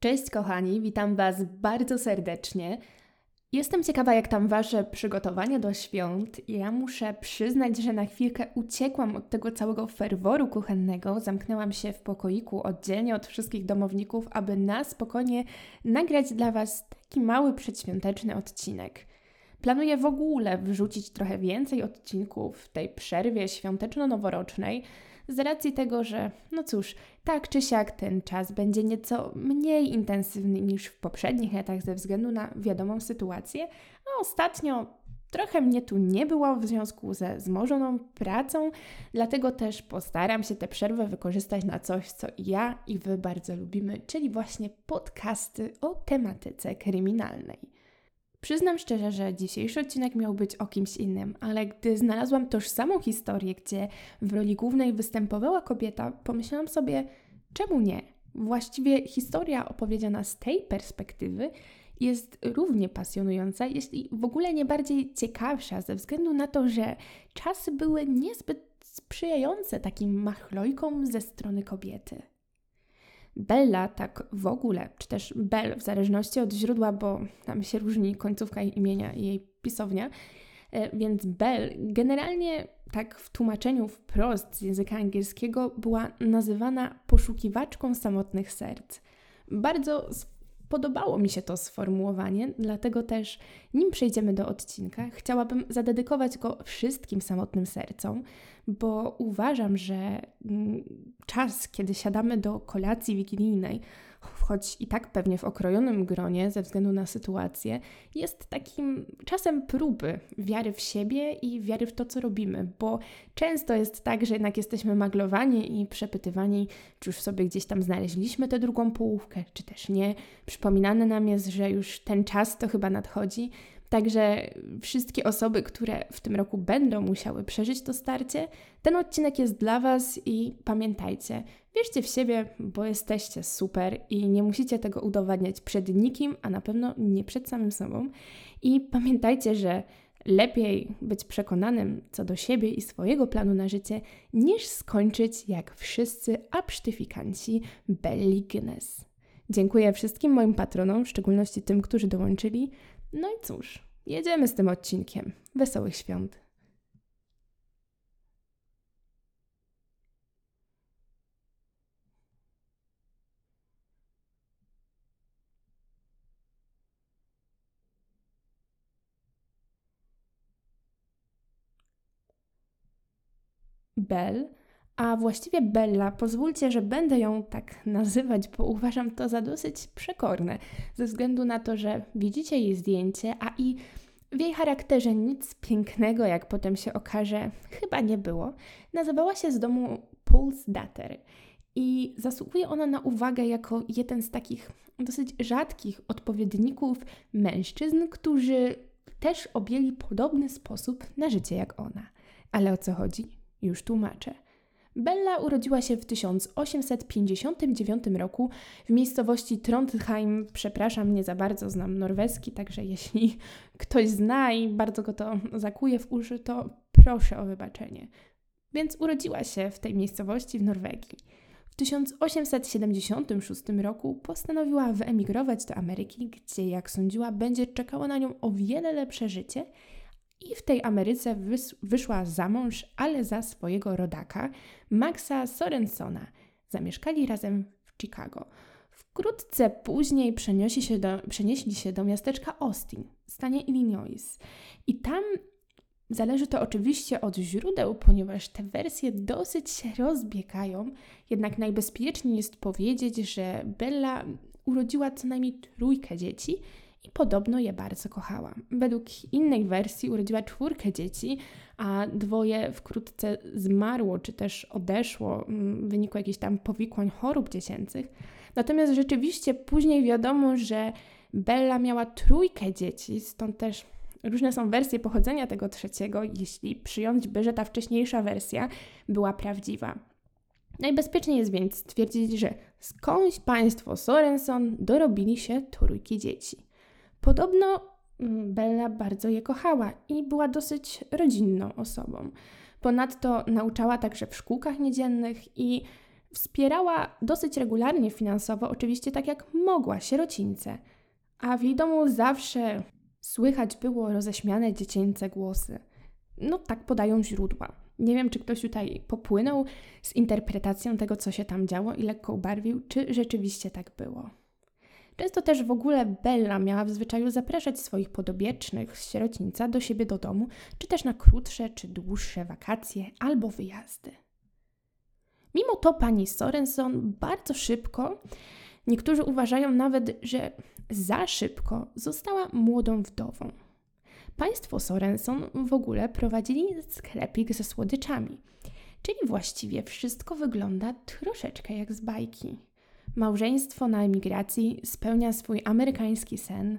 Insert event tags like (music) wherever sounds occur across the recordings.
Cześć kochani, witam Was bardzo serdecznie. Jestem ciekawa, jak tam Wasze przygotowania do świąt. Ja muszę przyznać, że na chwilkę uciekłam od tego całego ferworu kuchennego. Zamknęłam się w pokoiku oddzielnie od wszystkich domowników, aby na spokojnie nagrać dla Was taki mały przedświąteczny odcinek. Planuję w ogóle wrzucić trochę więcej odcinków w tej przerwie świąteczno-noworocznej z racji tego, że no cóż, tak czy siak ten czas będzie nieco mniej intensywny niż w poprzednich latach ze względu na wiadomą sytuację, a ostatnio trochę mnie tu nie było w związku ze zmożoną pracą, dlatego też postaram się tę przerwę wykorzystać na coś, co ja i Wy bardzo lubimy, czyli właśnie podcasty o tematyce kryminalnej. Przyznam szczerze, że dzisiejszy odcinek miał być o kimś innym, ale gdy znalazłam tożsamą historię, gdzie w roli głównej występowała kobieta, pomyślałam sobie, czemu nie? Właściwie historia opowiedziana z tej perspektywy jest równie pasjonująca, jeśli w ogóle nie bardziej ciekawsza, ze względu na to, że czasy były niezbyt sprzyjające takim machlojkom ze strony kobiety. Bella tak w ogóle, czy też Bell w zależności od źródła, bo tam się różni końcówka imienia i jej pisownia, e, więc Bell generalnie tak w tłumaczeniu wprost z języka angielskiego była nazywana poszukiwaczką samotnych serc. Bardzo Podobało mi się to sformułowanie, dlatego też, nim przejdziemy do odcinka, chciałabym zadedykować go wszystkim samotnym sercom, bo uważam, że mm, czas, kiedy siadamy do kolacji wigilijnej, choć i tak pewnie w okrojonym gronie ze względu na sytuację, jest takim czasem próby wiary w siebie i wiary w to, co robimy, bo często jest tak, że jednak jesteśmy maglowani i przepytywani, czy już sobie gdzieś tam znaleźliśmy tę drugą połówkę, czy też nie. Przypominane nam jest, że już ten czas to chyba nadchodzi, Także wszystkie osoby, które w tym roku będą musiały przeżyć to starcie, ten odcinek jest dla Was i pamiętajcie, wierzcie w siebie, bo jesteście super i nie musicie tego udowadniać przed nikim, a na pewno nie przed samym sobą. I pamiętajcie, że lepiej być przekonanym co do siebie i swojego planu na życie, niż skończyć jak wszyscy absztyfikanci Belly Guinness. Dziękuję wszystkim moim patronom, w szczególności tym, którzy dołączyli. No i cóż, jedziemy z tym odcinkiem. Wesołych świąt. Bell a właściwie Bella, pozwólcie, że będę ją tak nazywać, bo uważam to za dosyć przekorne, ze względu na to, że widzicie jej zdjęcie, a i w jej charakterze nic pięknego, jak potem się okaże, chyba nie było. Nazywała się z domu Pulse Dater i zasługuje ona na uwagę jako jeden z takich dosyć rzadkich odpowiedników mężczyzn, którzy też objęli podobny sposób na życie jak ona. Ale o co chodzi? Już tłumaczę. Bella urodziła się w 1859 roku w miejscowości Trondheim. Przepraszam, nie za bardzo znam norweski, także jeśli (laughs) ktoś zna i bardzo go to zakuje w uszy, to proszę o wybaczenie. Więc urodziła się w tej miejscowości w Norwegii. W 1876 roku postanowiła wyemigrować do Ameryki, gdzie, jak sądziła, będzie czekało na nią o wiele lepsze życie – i w tej Ameryce wyszła za mąż, ale za swojego rodaka, Maxa Sorensona. Zamieszkali razem w Chicago. Wkrótce później przenieśli się do, przenieśli się do miasteczka Austin w stanie Illinois. I tam zależy to oczywiście od źródeł, ponieważ te wersje dosyć się rozbiegają. Jednak najbezpieczniej jest powiedzieć, że Bella urodziła co najmniej trójkę dzieci – i podobno je bardzo kochała. Według innej wersji urodziła czwórkę dzieci, a dwoje wkrótce zmarło czy też odeszło mm, w wyniku jakichś tam powikłań chorób dziecięcych. Natomiast rzeczywiście później wiadomo, że Bella miała trójkę dzieci, stąd też różne są wersje pochodzenia tego trzeciego, jeśli przyjąć by, że ta wcześniejsza wersja była prawdziwa. Najbezpieczniej jest więc stwierdzić, że skądś państwo Sorenson dorobili się trójki dzieci. Podobno mm, Bella bardzo je kochała i była dosyć rodzinną osobą. Ponadto nauczała także w szkółkach niedziennych i Wspierała dosyć regularnie finansowo, oczywiście tak jak mogła, sierocińce. A w jej domu zawsze słychać było roześmiane dziecięce głosy. No tak podają źródła. Nie wiem, czy ktoś tutaj popłynął z interpretacją tego, co się tam działo i lekko ubarwił, czy rzeczywiście tak było. Często też w ogóle Bella miała w zwyczaju zapraszać swoich podobiecznych z sierocińca do siebie do domu, czy też na krótsze czy dłuższe wakacje albo wyjazdy. Mimo to pani Sorenson bardzo szybko, niektórzy uważają nawet, że za szybko, została młodą wdową. Państwo Sorenson w ogóle prowadzili sklepik ze słodyczami, czyli właściwie wszystko wygląda troszeczkę jak z bajki. Małżeństwo na emigracji spełnia swój amerykański sen.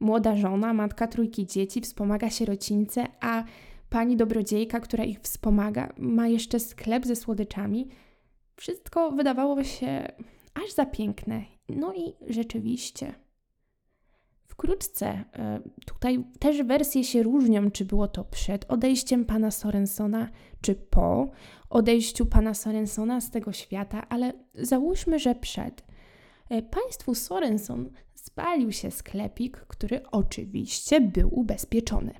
Młoda żona, matka trójki dzieci, wspomaga sierocińce, a pani dobrodziejka, która ich wspomaga, ma jeszcze sklep ze słodyczami. Wszystko wydawało się aż za piękne. No i rzeczywiście. Wkrótce, e, tutaj też wersje się różnią, czy było to przed odejściem pana Sorensona, czy po odejściu pana Sorensona z tego świata, ale załóżmy, że przed. E, państwu Sorenson spalił się sklepik, który oczywiście był ubezpieczony.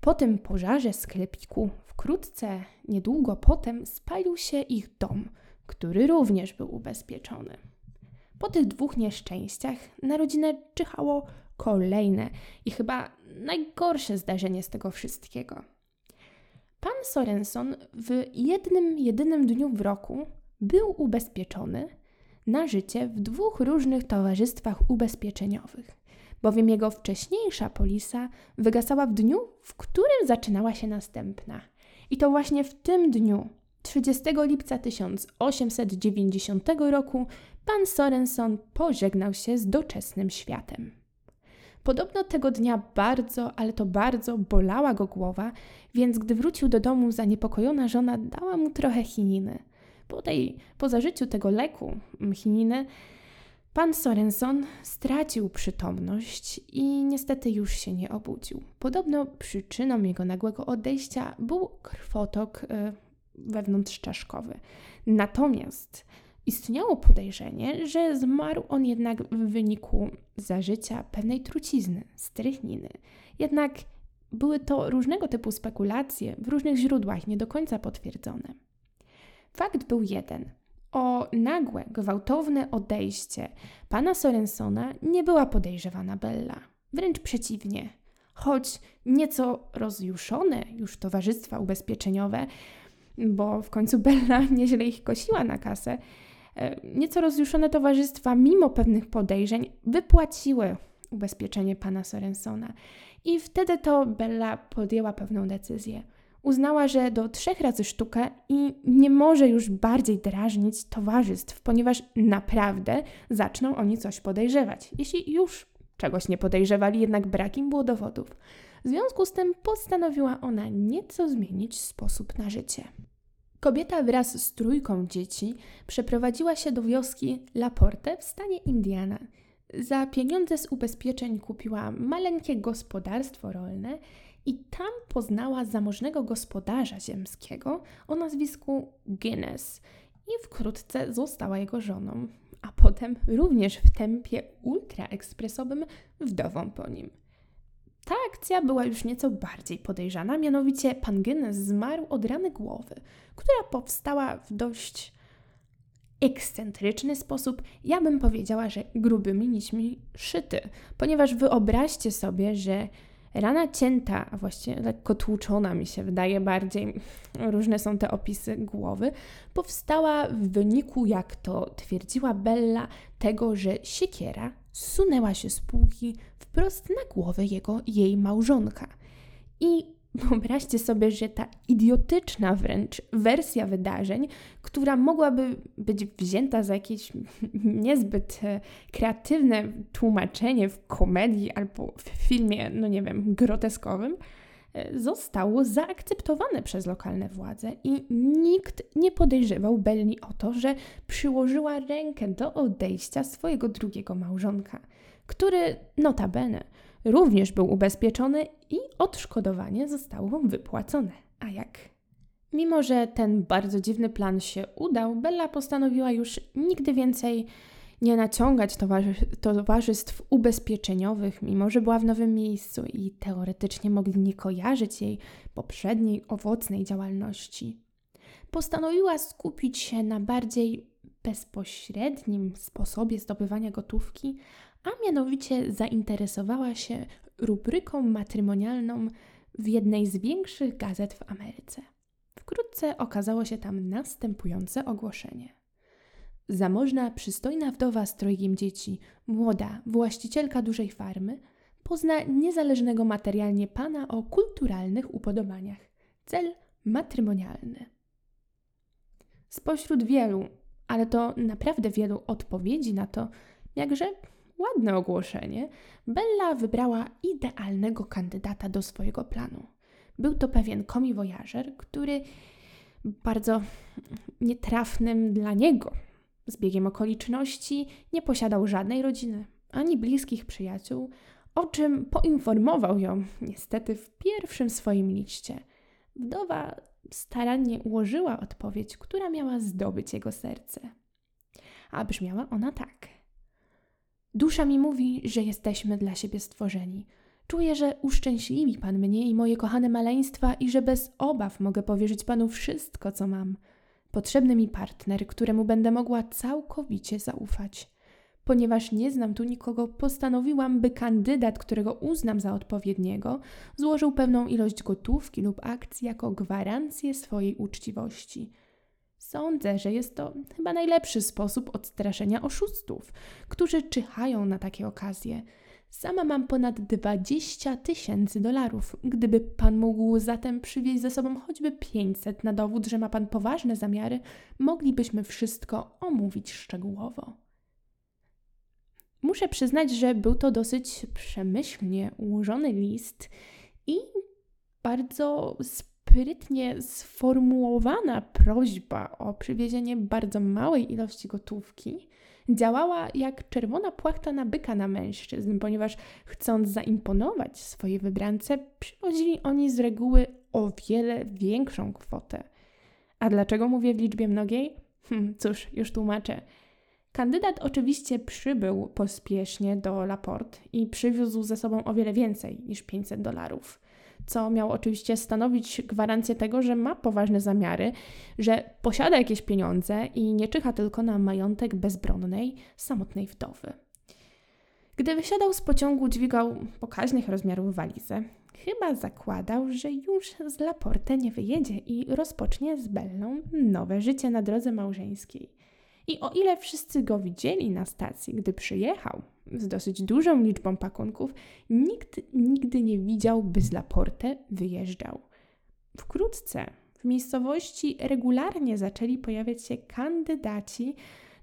Po tym pożarze sklepiku, wkrótce, niedługo potem, spalił się ich dom, który również był ubezpieczony. Po tych dwóch nieszczęściach na rodzinę czyhało kolejne i chyba najgorsze zdarzenie z tego wszystkiego. Pan Sorenson w jednym, jedynym dniu w roku był ubezpieczony na życie w dwóch różnych towarzystwach ubezpieczeniowych, bowiem jego wcześniejsza polisa wygasała w dniu, w którym zaczynała się następna. I to właśnie w tym dniu, 30 lipca 1890 roku, pan Sorenson pożegnał się z doczesnym światem. Podobno tego dnia bardzo, ale to bardzo bolała go głowa, więc gdy wrócił do domu, zaniepokojona żona dała mu trochę chininy. Po, tej, po zażyciu tego leku, chininy, pan Sorenson stracił przytomność i niestety już się nie obudził. Podobno przyczyną jego nagłego odejścia był krwotok y, wewnątrzczaszkowy. Natomiast Istniało podejrzenie, że zmarł on jednak w wyniku zażycia pewnej trucizny, strychniny. Jednak były to różnego typu spekulacje w różnych źródłach, nie do końca potwierdzone. Fakt był jeden. O nagłe, gwałtowne odejście pana Sorensona nie była podejrzewana Bella. Wręcz przeciwnie. Choć nieco rozjuszone już towarzystwa ubezpieczeniowe, bo w końcu Bella (laughs) nieźle ich kosiła na kasę, nieco rozjuszone towarzystwa, mimo pewnych podejrzeń, wypłaciły ubezpieczenie pana Sorensona. I wtedy to Bella podjęła pewną decyzję. Uznała, że do trzech razy sztukę i nie może już bardziej drażnić towarzystw, ponieważ naprawdę zaczną oni coś podejrzewać. Jeśli już czegoś nie podejrzewali, jednak brak im było dowodów. W związku z tym postanowiła ona nieco zmienić sposób na życie. Kobieta wraz z trójką dzieci przeprowadziła się do wioski Laporte w stanie Indiana. Za pieniądze z ubezpieczeń kupiła maleńkie gospodarstwo rolne i tam poznała zamożnego gospodarza ziemskiego o nazwisku Guinness i wkrótce została jego żoną, a potem również w tempie ultraekspresowym wdową po nim. Ta akcja była już nieco bardziej podejrzana, mianowicie pan Guinness zmarł od rany głowy, która powstała w dość ekscentryczny sposób, ja bym powiedziała, że grubymi nićmi szyty, ponieważ wyobraźcie sobie, że rana cięta, a właściwie lekko tłuczona mi się wydaje bardziej, różne są te opisy głowy, powstała w wyniku, jak to twierdziła Bella, tego, że siekiera zsunęła się z półki wprost na głowę jego, jej małżonka. I wyobraźcie sobie, że ta idiotyczna wręcz wersja wydarzeń, która mogłaby być wzięta za jakieś niezbyt e, kreatywne tłumaczenie w komedii albo w filmie, no nie wiem, groteskowym, e, zostało zaakceptowane przez lokalne władze i nikt nie podejrzewał Belli o to, że przyłożyła rękę do odejścia swojego drugiego małżonka który notabene również był ubezpieczony i odszkodowanie zostało wypłacone. A jak? Mimo, że ten bardzo dziwny plan się udał, Bella postanowiła już nigdy więcej nie naciągać towarzystw ubezpieczeniowych, mimo że była w nowym miejscu i teoretycznie mogli nie kojarzyć jej poprzedniej owocnej działalności. Postanowiła skupić się na bardziej bezpośrednim sposobie zdobywania gotówki, a mianowicie zainteresowała się rubryką matrymonialną w jednej z większych gazet w Ameryce. Wkrótce okazało się tam następujące ogłoszenie. Zamożna, przystojna wdowa z trojgiem dzieci, młoda, właścicielka dużej farmy, pozna niezależnego materialnie pana o kulturalnych upodobaniach. Cel matrymonialny. Spośród wielu, ale to naprawdę wielu odpowiedzi na to, jakże ładne ogłoszenie, Bella wybrała idealnego kandydata do swojego planu. Był to pewien komiwojażer, który bardzo nietrafnym dla niego zbiegiem okoliczności nie posiadał żadnej rodziny ani bliskich przyjaciół, o czym poinformował ją niestety w pierwszym swoim liście. Wdowa starannie ułożyła odpowiedź, która miała zdobyć jego serce. A brzmiała ona tak. Dusza mi mówi, że jesteśmy dla siebie stworzeni. Czuję, że uszczęśliwi Pan mnie i moje kochane maleństwa i że bez obaw mogę powierzyć Panu wszystko, co mam. Potrzebny mi partner, któremu będę mogła całkowicie zaufać. Ponieważ nie znam tu nikogo, postanowiłam, by kandydat, którego uznam za odpowiedniego, złożył pewną ilość gotówki lub akcji jako gwarancję swojej uczciwości. Sądzę, że jest to chyba najlepszy sposób odstraszenia oszustów, którzy czyhają na takie okazje. Sama mam ponad 20 tysięcy dolarów. Gdyby pan mógł zatem przywieźć ze sobą choćby 500 na dowód, że ma pan poważne zamiary, moglibyśmy wszystko omówić szczegółowo. Muszę przyznać, że był to dosyć przemyślnie ułożony list i bardzo sprytnie sformułowana prośba o przywiezienie bardzo małej ilości gotówki działała jak czerwona płachta na byka na mężczyzn, ponieważ chcąc zaimponować swojej wybrance, przywozili oni z reguły o wiele większą kwotę. A dlaczego mówię w liczbie mnogiej? Hm, cóż, już tłumaczę. Kandydat oczywiście przybył pospiesznie do Laport i przywiózł ze sobą o wiele więcej niż 500 dolarów co miało oczywiście stanowić gwarancję tego, że ma poważne zamiary, że posiada jakieś pieniądze i nie czyha tylko na majątek bezbronnej, samotnej wdowy. Gdy wysiadał z pociągu, dźwigał pokaźnych rozmiarów walizę. Chyba zakładał, że już z Laporte nie wyjedzie i rozpocznie z Bellą nowe życie na drodze małżeńskiej. I o ile wszyscy go widzieli na stacji, gdy przyjechał, z dosyć dużą liczbą pakunków, nikt nigdy nie widział, by z Laporte wyjeżdżał. Wkrótce w miejscowości regularnie zaczęli pojawiać się kandydaci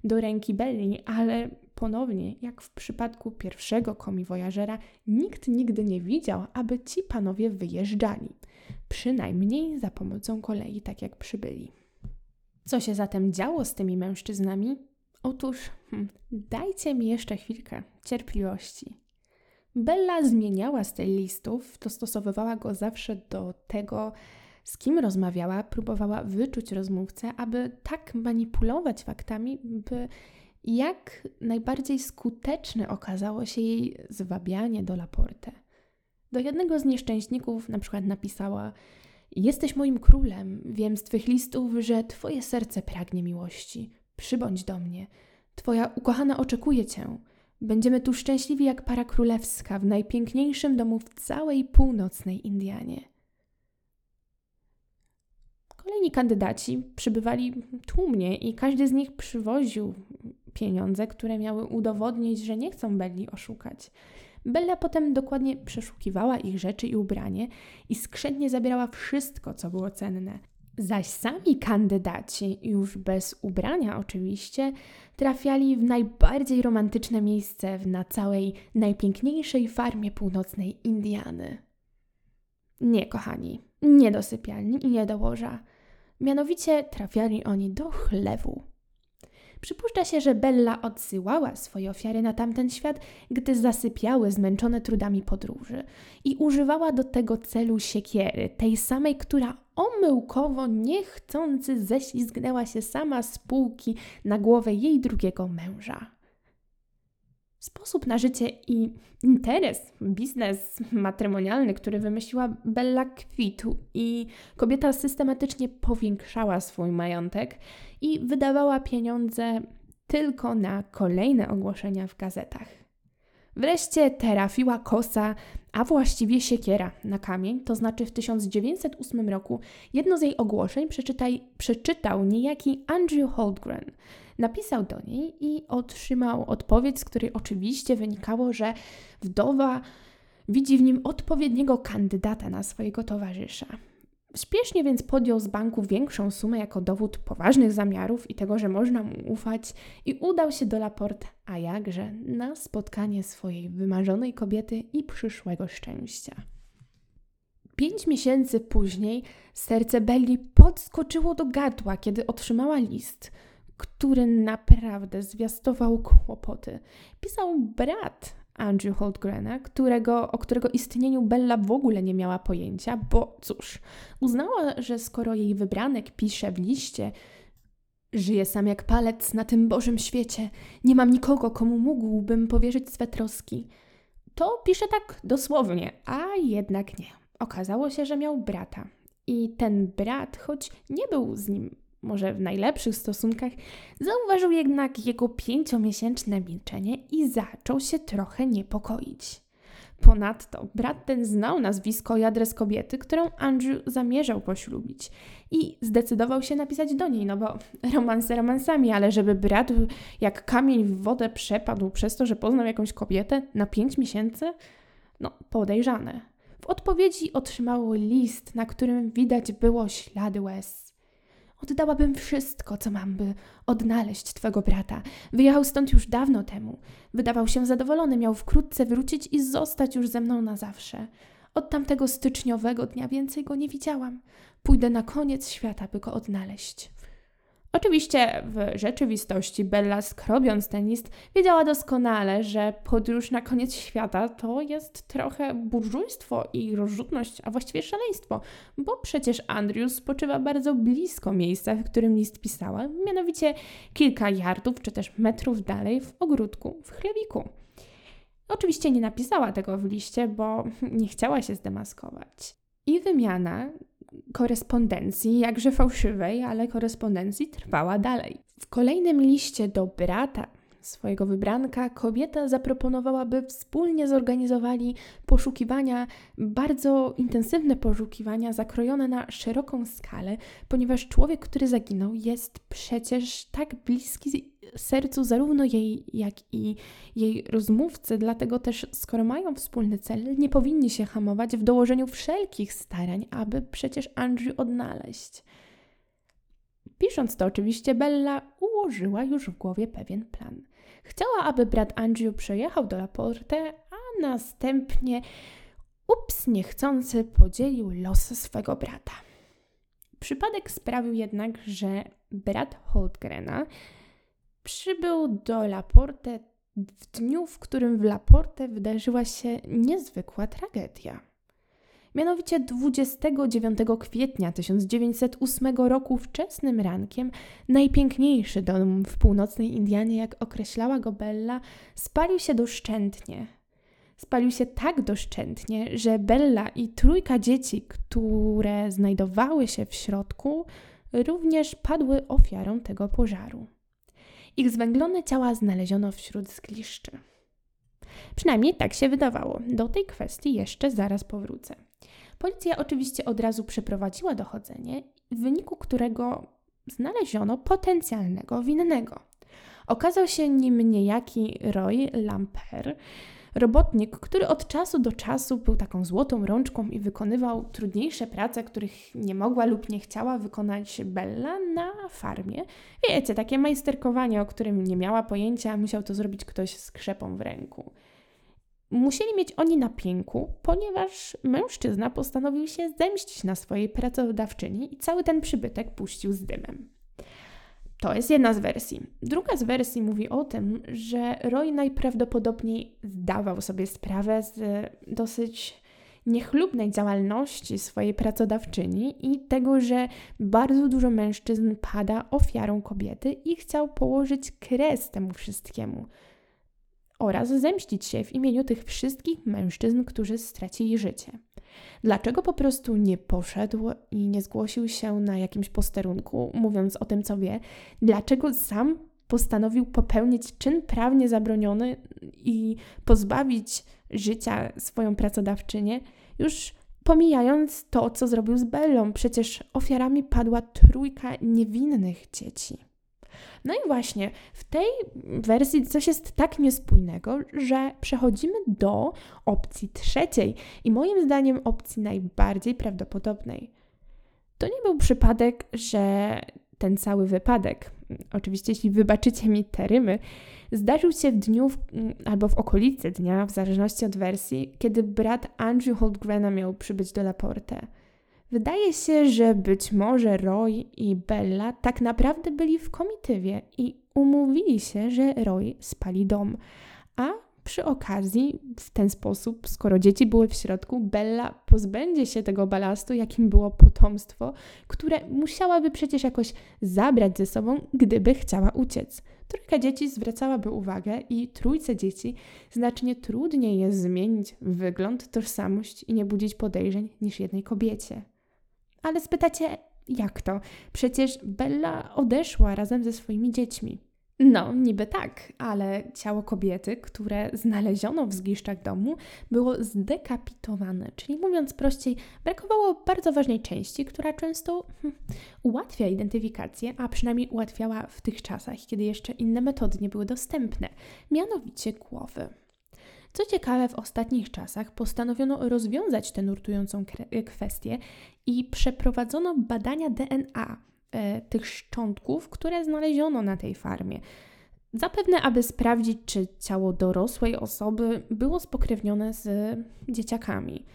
do ręki Belli, ale ponownie, jak w przypadku pierwszego komiwojażera, nikt nigdy nie widział, aby ci panowie wyjeżdżali. Przynajmniej za pomocą kolei, tak jak przybyli. Co się zatem działo z tymi mężczyznami? Otóż hmm, dajcie mi jeszcze chwilkę cierpliwości. Bella zmieniała styl listów, dostosowywała go zawsze do tego, z kim rozmawiała, próbowała wyczuć rozmówcę, aby tak manipulować faktami, by jak najbardziej skuteczne okazało się jej zwabianie do Laporte. Do jednego z nieszczęśników na przykład napisała: Jesteś moim królem, wiem z twych listów, że twoje serce pragnie miłości. Przybądź do mnie. Twoja ukochana oczekuje cię. Będziemy tu szczęśliwi jak para królewska w najpiękniejszym domu w całej północnej Indianie. Kolejni kandydaci przybywali tłumnie i każdy z nich przywoził pieniądze, które miały udowodnić, że nie chcą Belli oszukać. Bella potem dokładnie przeszukiwała ich rzeczy i ubranie i skrzętnie zabierała wszystko, co było cenne. Zaś sami kandydaci, już bez ubrania oczywiście, trafiali w najbardziej romantyczne miejsce na całej najpiękniejszej farmie północnej Indiany. Nie, kochani, nie do sypialni i nie do łoża. Mianowicie trafiali oni do chlewu. Przypuszcza się, że Bella odsyłała swoje ofiary na tamten świat, gdy zasypiały zmęczone trudami podróży i używała do tego celu siekiery, tej samej, która omyłkowo, niechcący ześlizgnęła się sama z półki na głowę jej drugiego męża. Sposób na życie i interes, biznes matrymonialny, który wymyśliła Bella kwitł i kobieta systematycznie powiększała swój majątek i wydawała pieniądze tylko na kolejne ogłoszenia w gazetach. Wreszcie trafiła kosa, a właściwie siekiera na kamień, to znaczy w 1908 roku jedno z jej ogłoszeń przeczytał niejaki Andrew Holdgren. Napisał do niej i otrzymał odpowiedź, z której oczywiście wynikało, że wdowa widzi w nim odpowiedniego kandydata na swojego towarzysza. Śpiesznie więc podjął z banku większą sumę jako dowód poważnych zamiarów i tego, że można mu ufać, i udał się do Laporte, a jakże, na spotkanie swojej wymarzonej kobiety i przyszłego szczęścia. Pięć miesięcy później serce Belli podskoczyło do gardła, kiedy otrzymała list, który naprawdę zwiastował kłopoty. Pisał brat Andrew Holdgrena, którego, o którego istnieniu Bella w ogóle nie miała pojęcia, bo cóż, uznała, że skoro jej wybranek pisze w liście, żyje sam jak palec na tym Bożym świecie, nie mam nikogo, komu mógłbym powierzyć swe troski, to pisze tak dosłownie, a jednak nie. Okazało się, że miał brata. I ten brat, choć nie był z nim może w najlepszych stosunkach, zauważył jednak jego pięciomiesięczne milczenie i zaczął się trochę niepokoić. Ponadto brat ten znał nazwisko i adres kobiety, którą Andrew zamierzał poślubić i zdecydował się napisać do niej, no bo romanse romansami, ale żeby brat jak kamień w wodę przepadł przez to, że poznał jakąś kobietę na pięć miesięcy, no podejrzane. W odpowiedzi otrzymało list, na którym widać było ślady łez. Oddałabym wszystko, co mam, by odnaleźć twego brata. Wyjechał stąd już dawno temu. Wydawał się zadowolony, miał wkrótce wrócić i zostać już ze mną na zawsze. Od tamtego styczniowego dnia więcej go nie widziałam. Pójdę na koniec świata, by go odnaleźć. Oczywiście w rzeczywistości Bella, skrobiąc ten list, wiedziała doskonale, że podróż na koniec świata to jest trochę burżujstwo i rozrzutność, a właściwie szaleństwo, bo przecież Andrew spoczywa bardzo blisko miejsca, w którym list pisała, mianowicie kilka yardów czy też metrów dalej w ogródku w chlebiku. Oczywiście nie napisała tego w liście, bo nie chciała się zdemaskować. I wymiana korespondencji, jakże fałszywej, ale korespondencji trwała dalej. W kolejnym liście do brata swojego wybranka kobieta zaproponowała, by wspólnie zorganizowali poszukiwania, bardzo intensywne poszukiwania, zakrojone na szeroką skalę, ponieważ człowiek, który zaginął, jest przecież tak bliski sercu zarówno jej, jak i jej rozmówcy, dlatego też, skoro mają wspólny cel, nie powinni się hamować w dołożeniu wszelkich starań, aby przecież Andrew odnaleźć. Pisząc to, oczywiście, Bella ułożyła już w głowie pewien plan. Chciała, aby brat Andrew przejechał do Laporte, a następnie, ups, niechcący, podzielił los swego brata. Przypadek sprawił jednak, że brat Holdgrena przybył do Laporte w dniu, w którym w Laporte wydarzyła się niezwykła tragedia. Mianowicie 29 kwietnia 1908 roku wczesnym rankiem najpiękniejszy dom w północnej Indianie, jak określała go Bella, spalił się doszczętnie. Spalił się tak doszczętnie, że Bella i trójka dzieci, które znajdowały się w środku, również padły ofiarą tego pożaru. Ich zwęglone ciała znaleziono wśród zgliszczy. Przynajmniej tak się wydawało. Do tej kwestii jeszcze zaraz powrócę. Policja oczywiście od razu przeprowadziła dochodzenie, w wyniku którego znaleziono potencjalnego winnego. Okazał się nim niejaki Roy Lamper, robotnik, który od czasu do czasu był taką złotą rączką i wykonywał trudniejsze prace, których nie mogła lub nie chciała wykonać Bella na farmie. Wiecie, takie majsterkowanie, o którym nie miała pojęcia, musiał to zrobić ktoś z krzepą w ręku. Musieli mieć oni na pięku, ponieważ mężczyzna postanowił się zemścić na swojej pracodawczyni i cały ten przybytek puścił z dymem. To jest jedna z wersji. Druga z wersji mówi o tym, że Roy najprawdopodobniej zdawał sobie sprawę z dosyć niechlubnej działalności swojej pracodawczyni i tego, że bardzo dużo mężczyzn pada ofiarą kobiety i chciał położyć kres temu wszystkiemu oraz zemścić się w imieniu tych wszystkich mężczyzn, którzy stracili życie. Dlaczego po prostu nie poszedł i nie zgłosił się na jakimś posterunku, mówiąc o tym, co wie? Dlaczego sam postanowił popełnić czyn prawnie zabroniony i pozbawić życia swoją pracodawczynię, już pomijając to, co zrobił z Bellą, przecież ofiarami padła trójka niewinnych dzieci. No i właśnie w tej wersji coś jest tak niespójnego, że przechodzimy do opcji trzeciej i moim zdaniem opcji najbardziej prawdopodobnej. To nie był przypadek, że ten cały wypadek, oczywiście jeśli wybaczycie mi te rymy, zdarzył się w dniu w, albo w okolicy dnia, w zależności od wersji, kiedy brat Andrew Holdgrena miał przybyć do Laporte. Wydaje się, że być może Roy i Bella tak naprawdę byli w komitywie i umówili się, że Roy spali dom, a przy okazji, w ten sposób, skoro dzieci były w środku, Bella pozbędzie się tego balastu, jakim było potomstwo, które musiałaby przecież jakoś zabrać ze sobą, gdyby chciała uciec. Trójka dzieci zwracałaby uwagę i trójce dzieci znacznie trudniej jest zmienić wygląd, tożsamość i nie budzić podejrzeń niż jednej kobiecie. Ale spytacie, jak to? Przecież Bella odeszła razem ze swoimi dziećmi. No, niby tak, ale ciało kobiety, które znaleziono w zgliszczach domu, było zdekapitowane, czyli mówiąc prościej, brakowało bardzo ważnej części, która często hm, ułatwia identyfikację, a przynajmniej ułatwiała w tych czasach, kiedy jeszcze inne metody nie były dostępne, mianowicie głowy. Co ciekawe, w ostatnich czasach postanowiono rozwiązać tę nurtującą kwestię i przeprowadzono badania DNA e, tych szczątków, które znaleziono na tej farmie. Zapewne, aby sprawdzić, czy ciało dorosłej osoby było spokrewnione z dzieciakami.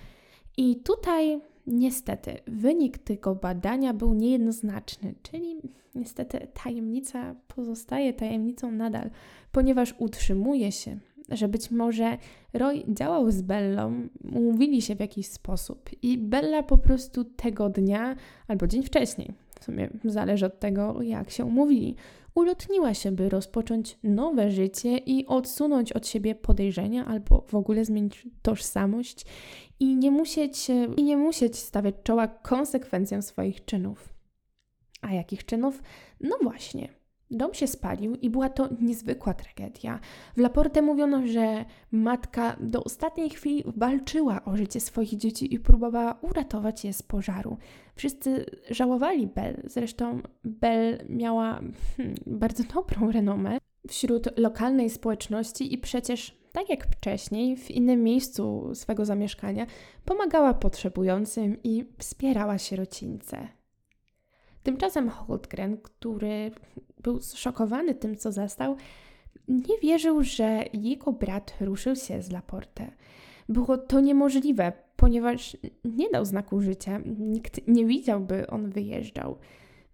I tutaj niestety wynik tego badania był niejednoznaczny, czyli niestety tajemnica pozostaje tajemnicą nadal, ponieważ utrzymuje się, że być może Roy działał z Bellą, umówili się w jakiś sposób i Bella po prostu tego dnia albo dzień wcześniej, w sumie zależy od tego, jak się umówili, ulotniła się, by rozpocząć nowe życie i odsunąć od siebie podejrzenia albo w ogóle zmienić tożsamość i nie musieć, i nie musieć stawiać czoła konsekwencjom swoich czynów. A jakich czynów? No właśnie, Dom się spalił i była to niezwykła tragedia. W Laporte mówiono, że matka do ostatniej chwili walczyła o życie swoich dzieci i próbowała uratować je z pożaru. Wszyscy żałowali Bell, zresztą Bell miała hmm, bardzo dobrą renomę wśród lokalnej społeczności i przecież, tak jak wcześniej, w innym miejscu swego zamieszkania, pomagała potrzebującym i wspierała sierocińce. Tymczasem Holdgren, który był zszokowany tym, co zastał, nie wierzył, że jego brat ruszył się z Laporte. Było to niemożliwe, ponieważ nie dał znaku życia, nikt nie widział, by on wyjeżdżał.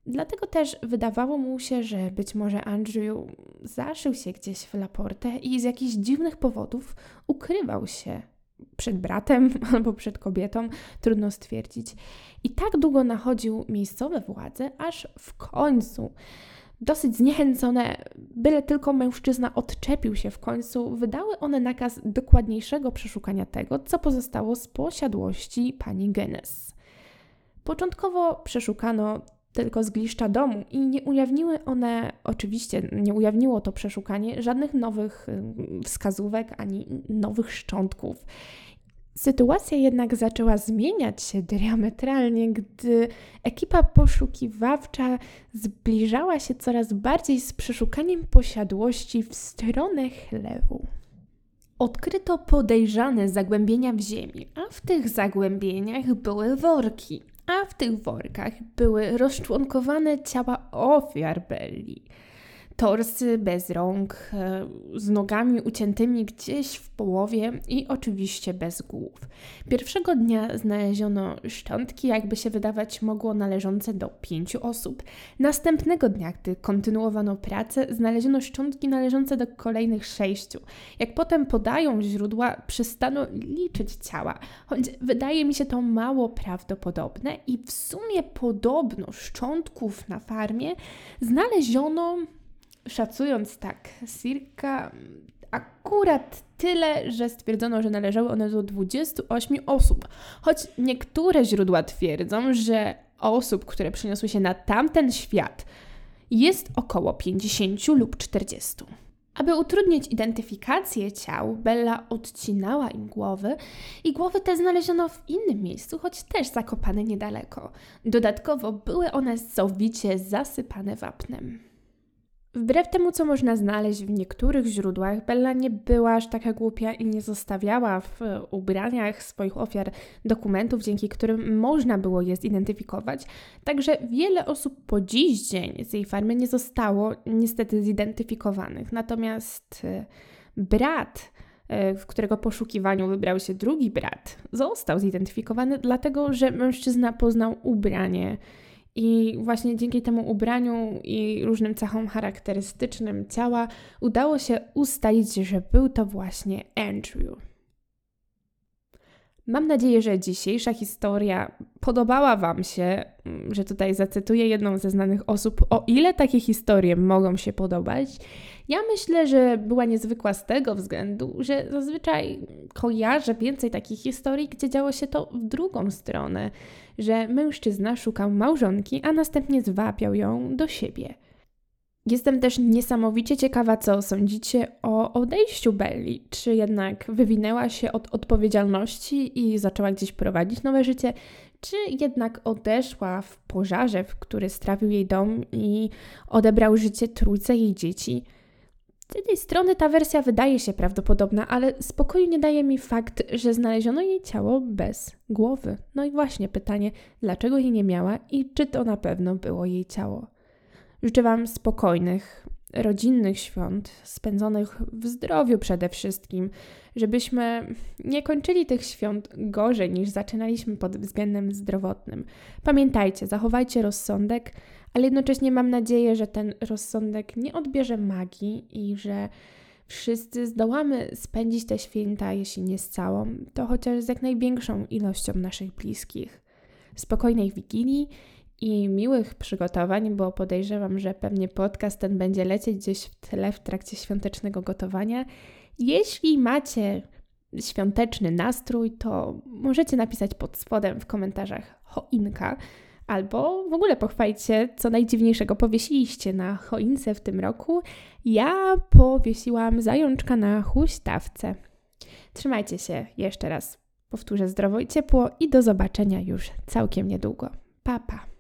Dlatego też wydawało mu się, że być może Andrew zaszył się gdzieś w Laporte i z jakichś dziwnych powodów ukrywał się przed bratem (laughs) albo przed kobietą, trudno stwierdzić. I tak długo nachodził miejscowe władze, aż w końcu, dosyć zniechęcone, byle tylko mężczyzna odczepił się w końcu, wydały one nakaz dokładniejszego przeszukania tego, co pozostało z posiadłości pani Guinness. Początkowo przeszukano tylko zgliszcza domu i nie ujawniły one, oczywiście nie ujawniło to przeszukanie żadnych nowych wskazówek ani nowych szczątków. Sytuacja jednak zaczęła zmieniać się diametralnie, gdy ekipa poszukiwawcza zbliżała się coraz bardziej z przeszukaniem posiadłości w stronę chlewu. Odkryto podejrzane zagłębienia w ziemi, a w tych zagłębieniach były worki, a w tych workach były rozczłonkowane ciała ofiar Belli. Torsy bez rąk, e, z nogami uciętymi gdzieś w połowie i oczywiście bez głów. Pierwszego dnia znaleziono szczątki, jakby się wydawać mogło, należące do pięciu osób. Następnego dnia, gdy kontynuowano pracę, znaleziono szczątki należące do kolejnych sześciu. Jak potem podają źródła, przestano liczyć ciała, choć wydaje mi się to mało prawdopodobne i w sumie podobno szczątków na farmie znaleziono szacując tak, circa akurat tyle, że stwierdzono, że należały one do 28 osób. Choć niektóre źródła twierdzą, że osób, które przeniosły się na tamten świat, jest około 50 lub 40. Aby utrudnić identyfikację ciał, Bella odcinała im głowy i głowy te znaleziono w innym miejscu, choć też zakopane niedaleko. Dodatkowo były one sowicie zasypane wapnem. Wbrew temu, co można znaleźć w niektórych źródłach, Bella nie była aż taka głupia i nie zostawiała w ubraniach swoich ofiar dokumentów, dzięki którym można było je zidentyfikować. Także wiele osób po dziś dzień z jej farmy nie zostało niestety zidentyfikowanych. Natomiast e, brat, e, w którego poszukiwaniu wybrał się drugi brat, został zidentyfikowany, dlatego że mężczyzna poznał ubranie i właśnie dzięki temu ubraniu i różnym cechom charakterystycznym ciała udało się ustalić, że był to właśnie Andrew. Mam nadzieję, że dzisiejsza historia podobała Wam się, mm, że tutaj zacytuję jedną ze znanych osób. O ile takie historie mogą się podobać, ja myślę, że była niezwykła z tego względu, że zazwyczaj kojarzę więcej takich historii, gdzie działo się to w drugą stronę, że mężczyzna szukał małżonki, a następnie zwapiał ją do siebie. Jestem też niesamowicie ciekawa, co sądzicie o odejściu Belli. Czy jednak wywinęła się od odpowiedzialności i zaczęła gdzieś prowadzić nowe życie, czy jednak odeszła w pożarze, w który strawił jej dom i odebrał życie trójce jej dzieci. Z jednej strony ta wersja wydaje się prawdopodobna, ale spokoju nie daje mi fakt, że znaleziono jej ciało bez głowy. No i właśnie pytanie, dlaczego jej nie miała i czy to na pewno było jej ciało. Życzę Wam spokojnych, rodzinnych świąt, spędzonych w zdrowiu przede wszystkim, żebyśmy nie kończyli tych świąt gorzej niż zaczynaliśmy pod względem zdrowotnym. Pamiętajcie, zachowajcie rozsądek, ale jednocześnie mam nadzieję, że ten rozsądek nie odbierze magii i że wszyscy zdołamy spędzić te święta, jeśli nie z całą, to chociaż z jak największą ilością naszych bliskich. Spokojnej wigilii i miłych przygotowań, bo podejrzewam, że pewnie podcast ten będzie lecieć gdzieś w tle w trakcie świątecznego gotowania. Jeśli macie świąteczny nastrój, to możecie napisać pod spodem w komentarzach choinka, albo w ogóle pochwajcie, co najdziwniejszego powiesiliście na choince w tym roku. Ja powiesiłam zajączka na huśtawce. Trzymajcie się jeszcze raz. Powtórzę zdrowo i ciepło i do zobaczenia już całkiem niedługo. Pa, pa.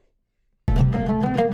Thank you.